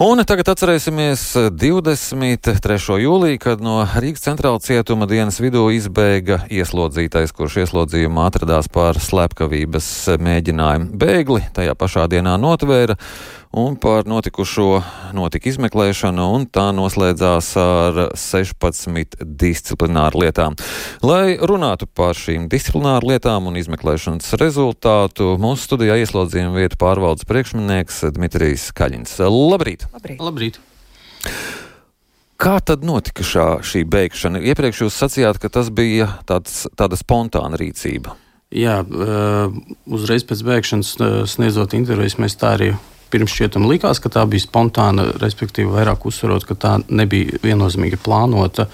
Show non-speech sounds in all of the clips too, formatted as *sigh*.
Un tagad atcerēsimies 23. jūliju, kad no Rīgas centrāla cietuma dienas vidū izbēga ieslodzītais, kurš ieslodzījumā atradās par slepkavības mēģinājumu. Bēgli tajā pašā dienā notvēra un par notikušo notika izmeklēšana, un tā noslēdzās ar 16 disciplināru lietām. Lai runātu par šīm disciplināru lietām un izmeklēšanas rezultātu, mūsu studijā ieslodzījuma vietu pārvaldes priekšmanieks Dmitrijs Kaļins. Labrīt! Labrīt! Labrīt. Kā tad notika šā, šī beigšana? Iepriekš jūs sacījāt, ka tas bija tāds, tāda spontāna rīcība. Jā, uzreiz pēc beigšanas sniedzot intervijas, mēs tā arī pirms šķietam likās, ka tā bija spontāna, respektīvi vairāk uzsverot, ka tā nebija viennozīmīgi plānota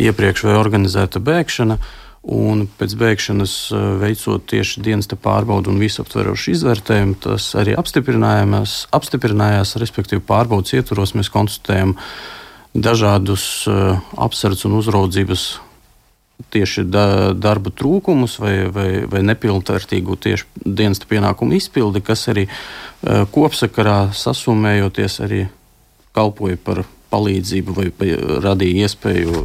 iepriekš vai organizēta bēgšana. Un pēc beigšanas, veicot tieši dienas pārbaudu un visaptverošu izvērtējumu, tas arī apstiprinājās. respektīvi, pārbaudas ietvaros mēs konstatējam dažādus apsardz un uzraudzības tieši da, darba trūkumus vai, vai, vai nepilnvērtīgu tieši dienas pienākumu izpildi, kas arī uh, kopsakarā sasumējoties arī kalpoja par palīdzību vai radīja iespēju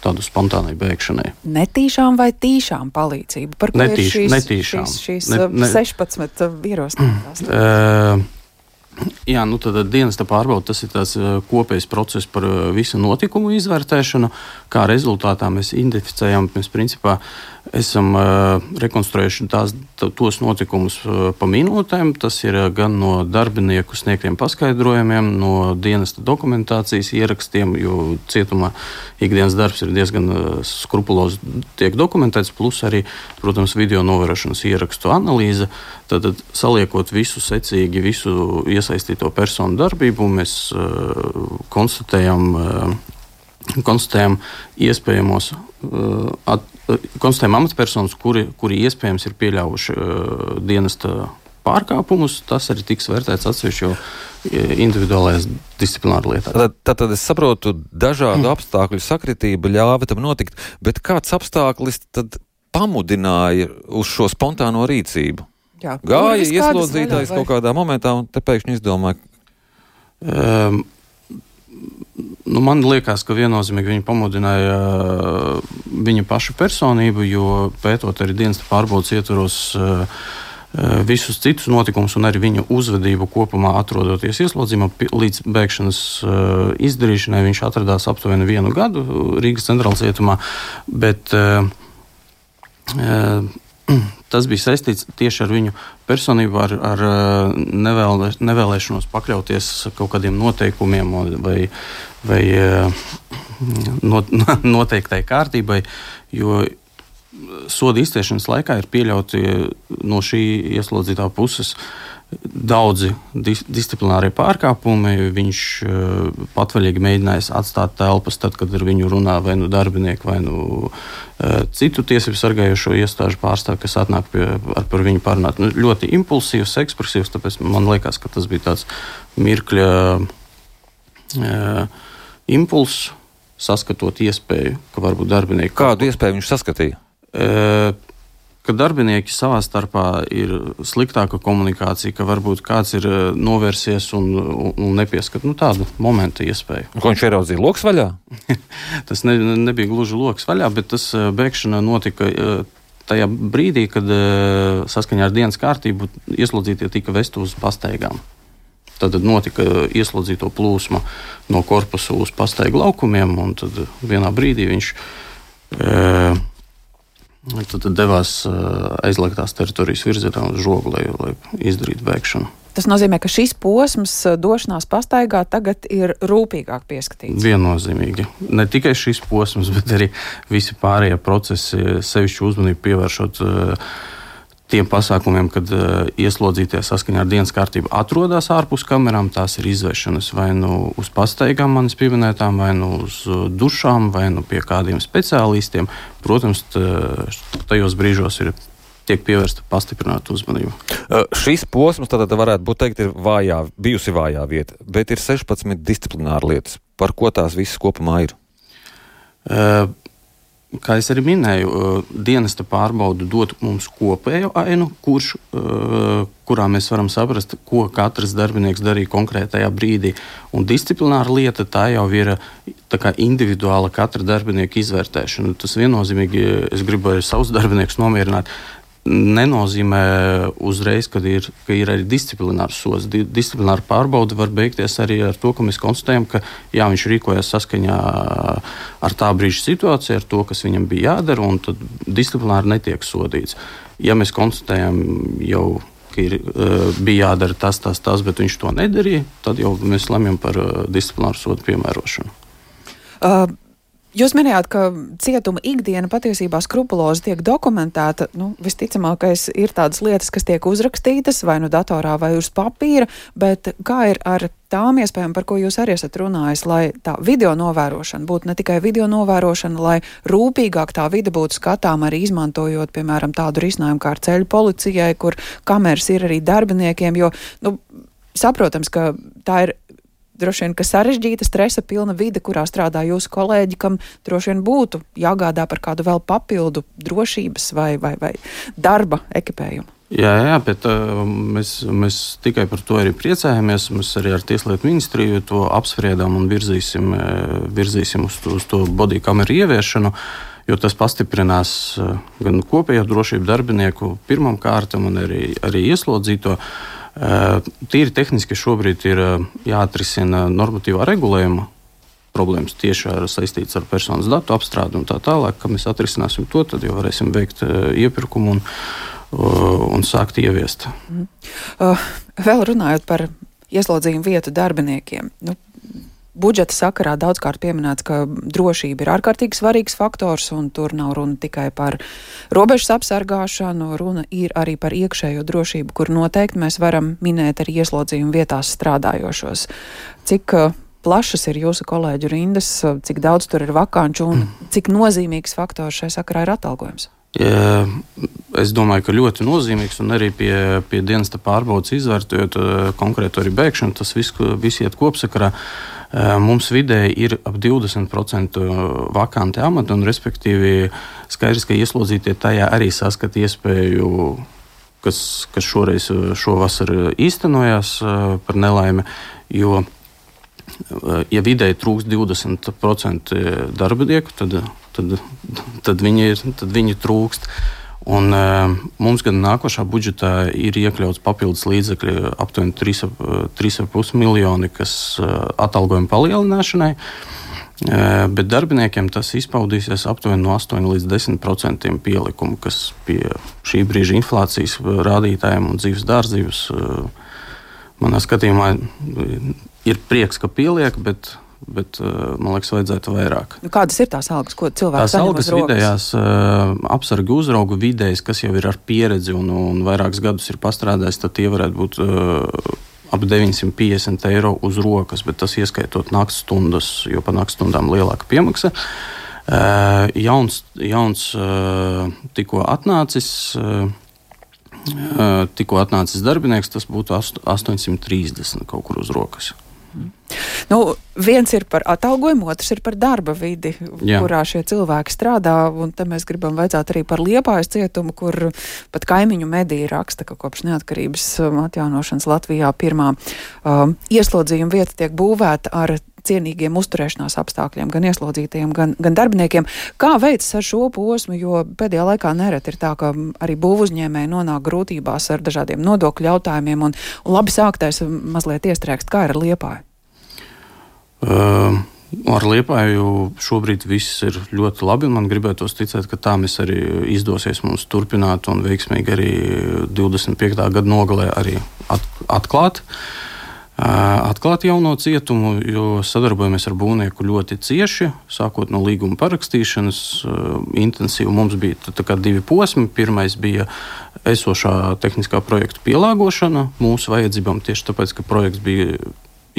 tādu spontānai bēgšanai. Netīšām vai tīšām palīdzību? Par ko Netīš, ir šīs, netīšām. šīs, šīs ne, ne, 16 ierosinātās? *clears throat* Uh, Jā, nu tad dienas pārbaude tas ir tāds kopējs process par visu notikumu izvērtēšanu. Kā rezultātā mēs identificējam, mēs principā esam rekonstruējuši tās, tos notikumus pa minūtēm. Tas ir gan no darbinieku sniegtiem paskaidrojumiem, no dienas dokumentācijas ierakstiem, jo cietumā ikdienas darbs ir diezgan skrupulozi tiek dokumentēts, plus arī, protams, video novērošanas ierakstu analīze. Tad, tad saliekot visu secīgi, visu iesaistīto personu darbību, mēs uh, konstatējam, uh, konstatējam iespējamos uh, at, konstatējam amatpersonas, kuri, kuri iespējams ir pieļāvuši dienesta pārkāpumus. Tas arī tiks vērtēts atsevišķi jau individuālajās disciplināra lietās. Tad, tad, tad es saprotu, dažādu mm. apstākļu sakritība ļāva tam notikt, bet kāds apstākļus tad pamudināja uz šo spontāno rīcību? Jā, Gāja ieslodzītais kaut kādā momentā, un te pēkšņi izdomāja. Um, nu, man liekas, ka viennozīmīgi viņi pamudināja uh, viņa pašu personību, jo pētot arī dienas pārbaudas ietvaros. Uh, visus citus notikumus un arī viņa uzvedību kopumā atrodoties ieslodzījumā līdz bēgšanas uh, izdarīšanai. Viņš atradās aptuveni vienu gadu Rīgas centrālajā cietumā, bet uh, uh, tas bija saistīts tieši ar viņu personību, ar, ar eh, nevēlē, nevēlēšanos pakļauties kaut kādiem noteikumiem vai, vai eh, not, *laughs* noteiktai kārtībai. Jo soda izciešanas laikā ir pieļauti no šī ieslodzītā puses uh, daudzi dis disciplinārie pārkāpumi. Viņš uh, patvaļīgi mēģinājis atstāt telpas, tad, kad ar viņu runā vai nu darbinieki, vai nu uh, citu tiesību sargājošo iestāžu pārstāvji, kas atnāk pie, ar par viņu parunāt. Nu, ļoti impulsīvs, ekspresīvs, tāpēc man liekas, ka tas bija tāds mirkļa uh, impulss, saskatot iespēju, ka varbūt darbinieki. Kādu iespēju viņš saskatīja? Uh, ka darbinieki savā starpā ir sliktāka komunikācija, ka varbūt kāds ir eh, novērsies un, un nepieskat nu, tādu momentu iespēju. Ko viņš ieraudzīja lokus vaļā? *laughs* tas ne, nebija gluži lokus vaļā, bet tas eh, bēgšana notika. Eh, tajā brīdī, kad saskaņā ar dienas kārtību ieslodzītie tika vesti uz pastaigām. Tad notika ieslodzīto plūsma no korpusa uz pastaigu laukumiem, un tad vienā brīdī viņš e, Tad, tad devās aizliegtās teritorijas virzienā uz žogu, lai, lai izdarītu bēgšanu. Tas nozīmē, ka šis posms došanās pastaigā tagad ir rūpīgāk pieskatīts. Viennozīmīgi. Ne tikai šis posms, bet arī visi pārējie procesi, sevišķi uzmanību pievēršot uh, tiem pasākumiem, kad uh, ieslodzītie saskaņā ar dienas kārtību atrodas ārpus kamerām, tās ir izvešanas vai nu uz pastaigām manis pieminētām, vai nu uz uh, dušām, vai nu pie kādiem speciālistiem. Protams, tajos brīžos ir tiek pievērsta pastiprināta uzmanība. Uh, šis posms tad varētu būt teikt, ir vājā, bijusi vājā vieta, bet ir 16 disciplināra lietas. Par ko tās visas kopumā ir? Uh, kā jau minēju, dienesta pārbauda dod mums kopējo ainu, kurš, kurā mēs varam saprast, ko katrs darbinieks darīja konkrētajā brīdī. Un disciplināra lieta tā jau ir tā individuāla katra darbinieka izvērtēšana. Tas viennozīmīgi, es gribu arī savus darbiniekus nomierināt nenozīmē uzreiz, ka ir, ka ir arī disciplinārs sots. Disciplināra pārbaude var beigties arī ar to, ka mēs konstatējam, ka jā, viņš rīkojas saskaņā ar tā brīža situāciju, ar to, kas viņam bija jādara, un tad disciplināri netiek sodīts. Ja mēs konstatējam jau ka ir, bija jādara tas, tas, tas, bet viņš to nedarīja, tad jau mēs lemjam par disciplināru sodu piemērošanu. Uh. Jūs minējāt, ka cietuma ikdiena patiesībā skrupulozi tiek dokumentēta. Nu, visticamākais ir tādas lietas, kas tiek uzrakstītas vai nu datorā vai uz papīra, bet kā ir ar tām iespējām, par ko jūs arī esat runājis, lai tā video novērošana būtu ne tikai video novērošana, lai rūpīgāk tā vide būtu skatām arī izmantojot, piemēram, tādu risinājumu kā ar ceļu policijai, kur kameras ir arī darbiniekiem, jo, nu, saprotams, ka tā ir droši vien, ka sarežģīta, stresa pilna vide, kurā strādā jūsu kolēģi, kam droši vien būtu jāgādā par kādu vēl papildu drošības vai, vai, vai darba ekipējumu. Jā, jā, bet uh, mēs, mēs tikai par to arī priecājamies. Mēs arī ar Tieslietu ministriju to apspriedām un virzīsim, uh, virzīsim uz, uz to body kameru ieviešanu. Jo tas pastiprinās uh, gan kopējo drošību darbinieku pirmām kārtām, gan arī, arī ieslodzīto. Uh, Tīri tehniski šobrīd ir jāatrisina normatīvā regulējuma problēmas tieši ar, saistītas ar personas datu apstrādi un tā tālāk. Kad mēs atrisināsim to, tad jau varēsim veikt iepirkumu un, un sākt ieviest. Mm. Vēl runājot par ieslodzījumu vietu darbiniekiem. Nu, budžeta sakarā daudzkārt pieminēts, ka drošība ir ārkārtīgi svarīgs faktors, un tur nav runa tikai par robežas apsargāšanu, runa ir arī par iekšējo drošību, kur noteikti mēs varam minēt arī ieslodzījumu vietās strādājošos. Cik uh, plašas ir jūsu kolēģu rindas, uh, cik daudz tur ir vakanču un cik nozīmīgs faktors šai sakarā ir atalgojums? Ja, es domāju, ka ļoti nozīmīgs un arī pie, pie dienesta pārbaudas izvērtējot uh, konkrētu arī bēgšanu, tas viss, viss iet kopsakarā. Uh, Mums vidēji ir ap 20% vakanti amati, un respektīvi skaidrs, ka ieslodzītie tajā arī saskata iespēju kas, kas šoreiz šovasar īstenojās par nelaimi. Jo, ja vidēji trūks 20% darbinieku, tad, tad, tad, viņi, ir, tad viņi trūkst. Un, uh, mums gan nākošā budžetā ir iekļauts papildus līdzekļi aptuveni 3,5 miljoni, kas uh, atalgojuma palielināšanai. Bet darbiniekiem tas izpaudīsies aptuveni no 8 līdz 10% pielikumu, kas pie šī brīža inflācijas rādītājiem un dzīves dārdzības manā skatījumā ir prieks, ka pieliek, bet bet uh, man liekas, vajadzētu vairāk. Nu, kādas ir tās algas, ko cilvēks saņem? Tās algas vidējās uh, apsargu uzraugu vidējas, kas jau ir ar pieredzi un, un vairākus gadus ir pastrādājis, tad tie varētu būt uh, ap 950 eiro uz rokas, bet tas ieskaitot naktas stundas, jo par naktas stundām lielāka piemaksa. Jauns, jauns tikko atnācis. Tikko atnācis darbinieks, tas būtu 830 kaut kur uz rokas. Nu, viens ir par atalgojumu, otrs ir par darba vidi, Jā. kurā šie cilvēki strādā. Un te mēs gribam vajadzāt arī par liepājas cietumu, kur pat kaimiņu mediji raksta, ka kopš neatkarības um, atjaunošanas Latvijā pirmā um, ieslodzījuma vieta tiek būvēta ar cienīgiem uzturēšanās apstākļiem, gan ieslodzītajiem, gan, gan darbiniekiem. Kā veicas ar šo posmu, jo pēdējā laikā nereti ir tā, ka arī būvuzņēmēji nonāk grūtībās ar dažādiem nodokļu jautājumiem, un, un labi sāktais mazliet iestrēgst, kā ir? Uh, ar Liepāju šobrīd viss ir ļoti labi. Man gribētos ticēt, ka tā mēs arī izdosies mums turpināt un veiksmīgi arī 25. gada nogalē arī at, atklāt. Uh, atklāt jauno cietumu, jo sadarbojamies ar būvnieku ļoti cieši. Sākot no līguma parakstīšanas, uh, intensīvi mums bija divi posmi. Pirmais bija esošā tehniskā projekta pielāgošana mūsu vajadzībām, tieši tāpēc, ka projekts bija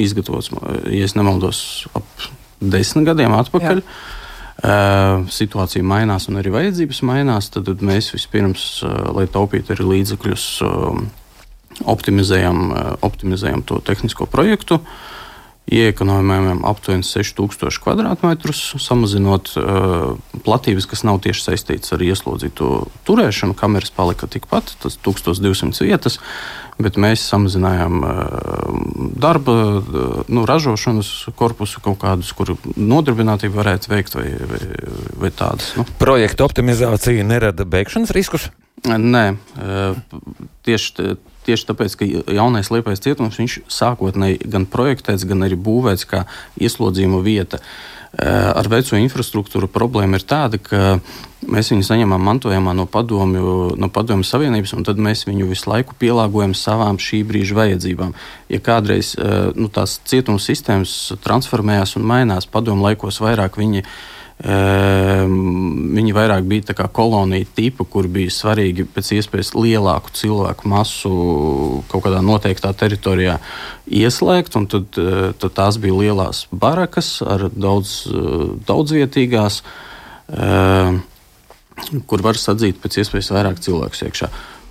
izgatavots, ja nemaldos, ap desmit gadiem atpakaļ. Jā. Uh, situācija mainās un arī vajadzības mainās. Tad mēs vispirms, uh, lai taupītu arī līdzekļus, uh, optimizējam, optimizējam to tehnisko projektu. ieekonomējam aptuveni 6000 km2, samazinot uh, platības, kas nav tieši saistītas ar ieslodzīto turēšanu. Kameras palika tikpat, tas 1200 vietas, bet mēs samazinājām uh, darba, uh, nu, ražošanas korpusu kaut kādus, kur nodarbinātību varētu veikt vai, vai, vai tādas. Nu. Projekta optimizācija nerada beigšanas riskus? Nē, tieši Tieši tāpēc, ka jaunais liepais cietums viņš sākotnēji gan projektēts, gan arī būvēts kā ieslodzījuma vieta. Eh, ar veco infrastruktūru problēma ir tāda, ka mēs viņu saņemam mantojumā no padomju, no padomju savienības, un tad mēs viņu visu laiku pielāgojam savām šī brīža vajadzībām. Ja kādreiz eh, nu, tās cietuma sistēmas transformējās un mainās padomju laikos vairāk, viņi Ehm, viņi vairāk bija kolonija tipa, kur bija svarīgi pēc iespējas lielāku cilvēku masu kaut kādā noteiktā teritorijā ieslēgt. Tad, eh, tad tās bija lielās barakas ar daudz, eh, daudzvietīgās, ehm, kur var sadzīt pēc iespējas vairāk cilvēku iekšā.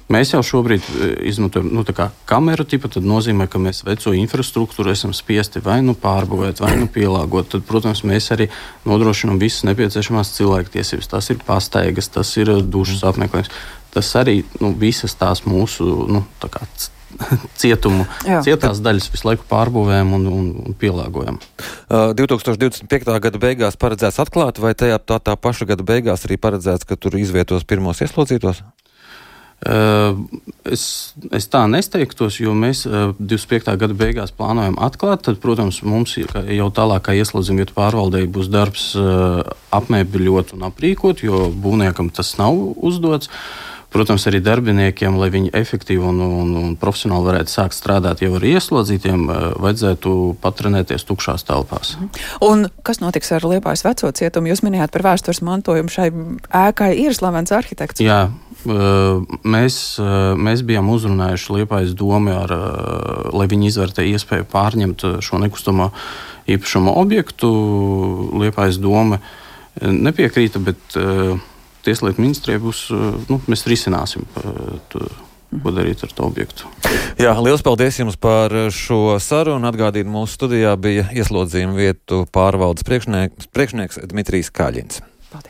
Mēs jau šobrīd e, izmantojam nu, kameru tipu. Tas nozīmē, ka mēs veco infrastruktūru esam spiesti vai nu pārbūvēt, vai nu pielāgot. Tad, protams, mēs arī nodrošinām visas nepieciešamās cilvēktiesības. Tas ir pastaigas, tas ir dušas apmeklējums. Tas arī nu, visas tās mūsu nu, tā kā, *laughs* cietumu, Jā. cietās daļas visu laiku pārbūvējam un, un, un pielāgojam. Uh, 2025. gada beigās paredzēts atklāt, vai tajā tā, tā paša gada beigās arī paredzēts, ka tur izvietos pirmos ieslodzītos? Es, es tā nesteigtos, jo mēs 25. gada beigās plānojam atklāt. Tad, protams, mums jau tālākā ieslodzījuma vietu pārvaldei būs darbs apmēbļot un aprīkot, jo būvniekam tas nav uzdots. Protams, arī darbiniekiem, lai viņi efektīvi un, un, un profesionāli varētu sākt strādāt jau ar ieslodzītiem, vajadzētu patrenēties tukšās telpās. Un kas notiks ar Liepājas veco cietumu? Jūs minējāt par vēstures mantojumu. Šai ēkai ir slavens arhitekts. Jā, Mēs, mēs bijām uzrunājuši Liepājas domu, ar, lai viņi izvērtē iespēju pārņemt šo nekustamo īpašumu objektu. Liepājas doma nepiekrīta, bet Tieslietu ministrijai būs, nu, mēs risināsim. To, ko darīt ar to objektu. Jā, liels paldies jums par šo sarunu. Atgādīt, mūsu studijā bija ieslodzījuma vietu pārvaldes priekšnieks, priekšnieks Dmitrijs Kāļins.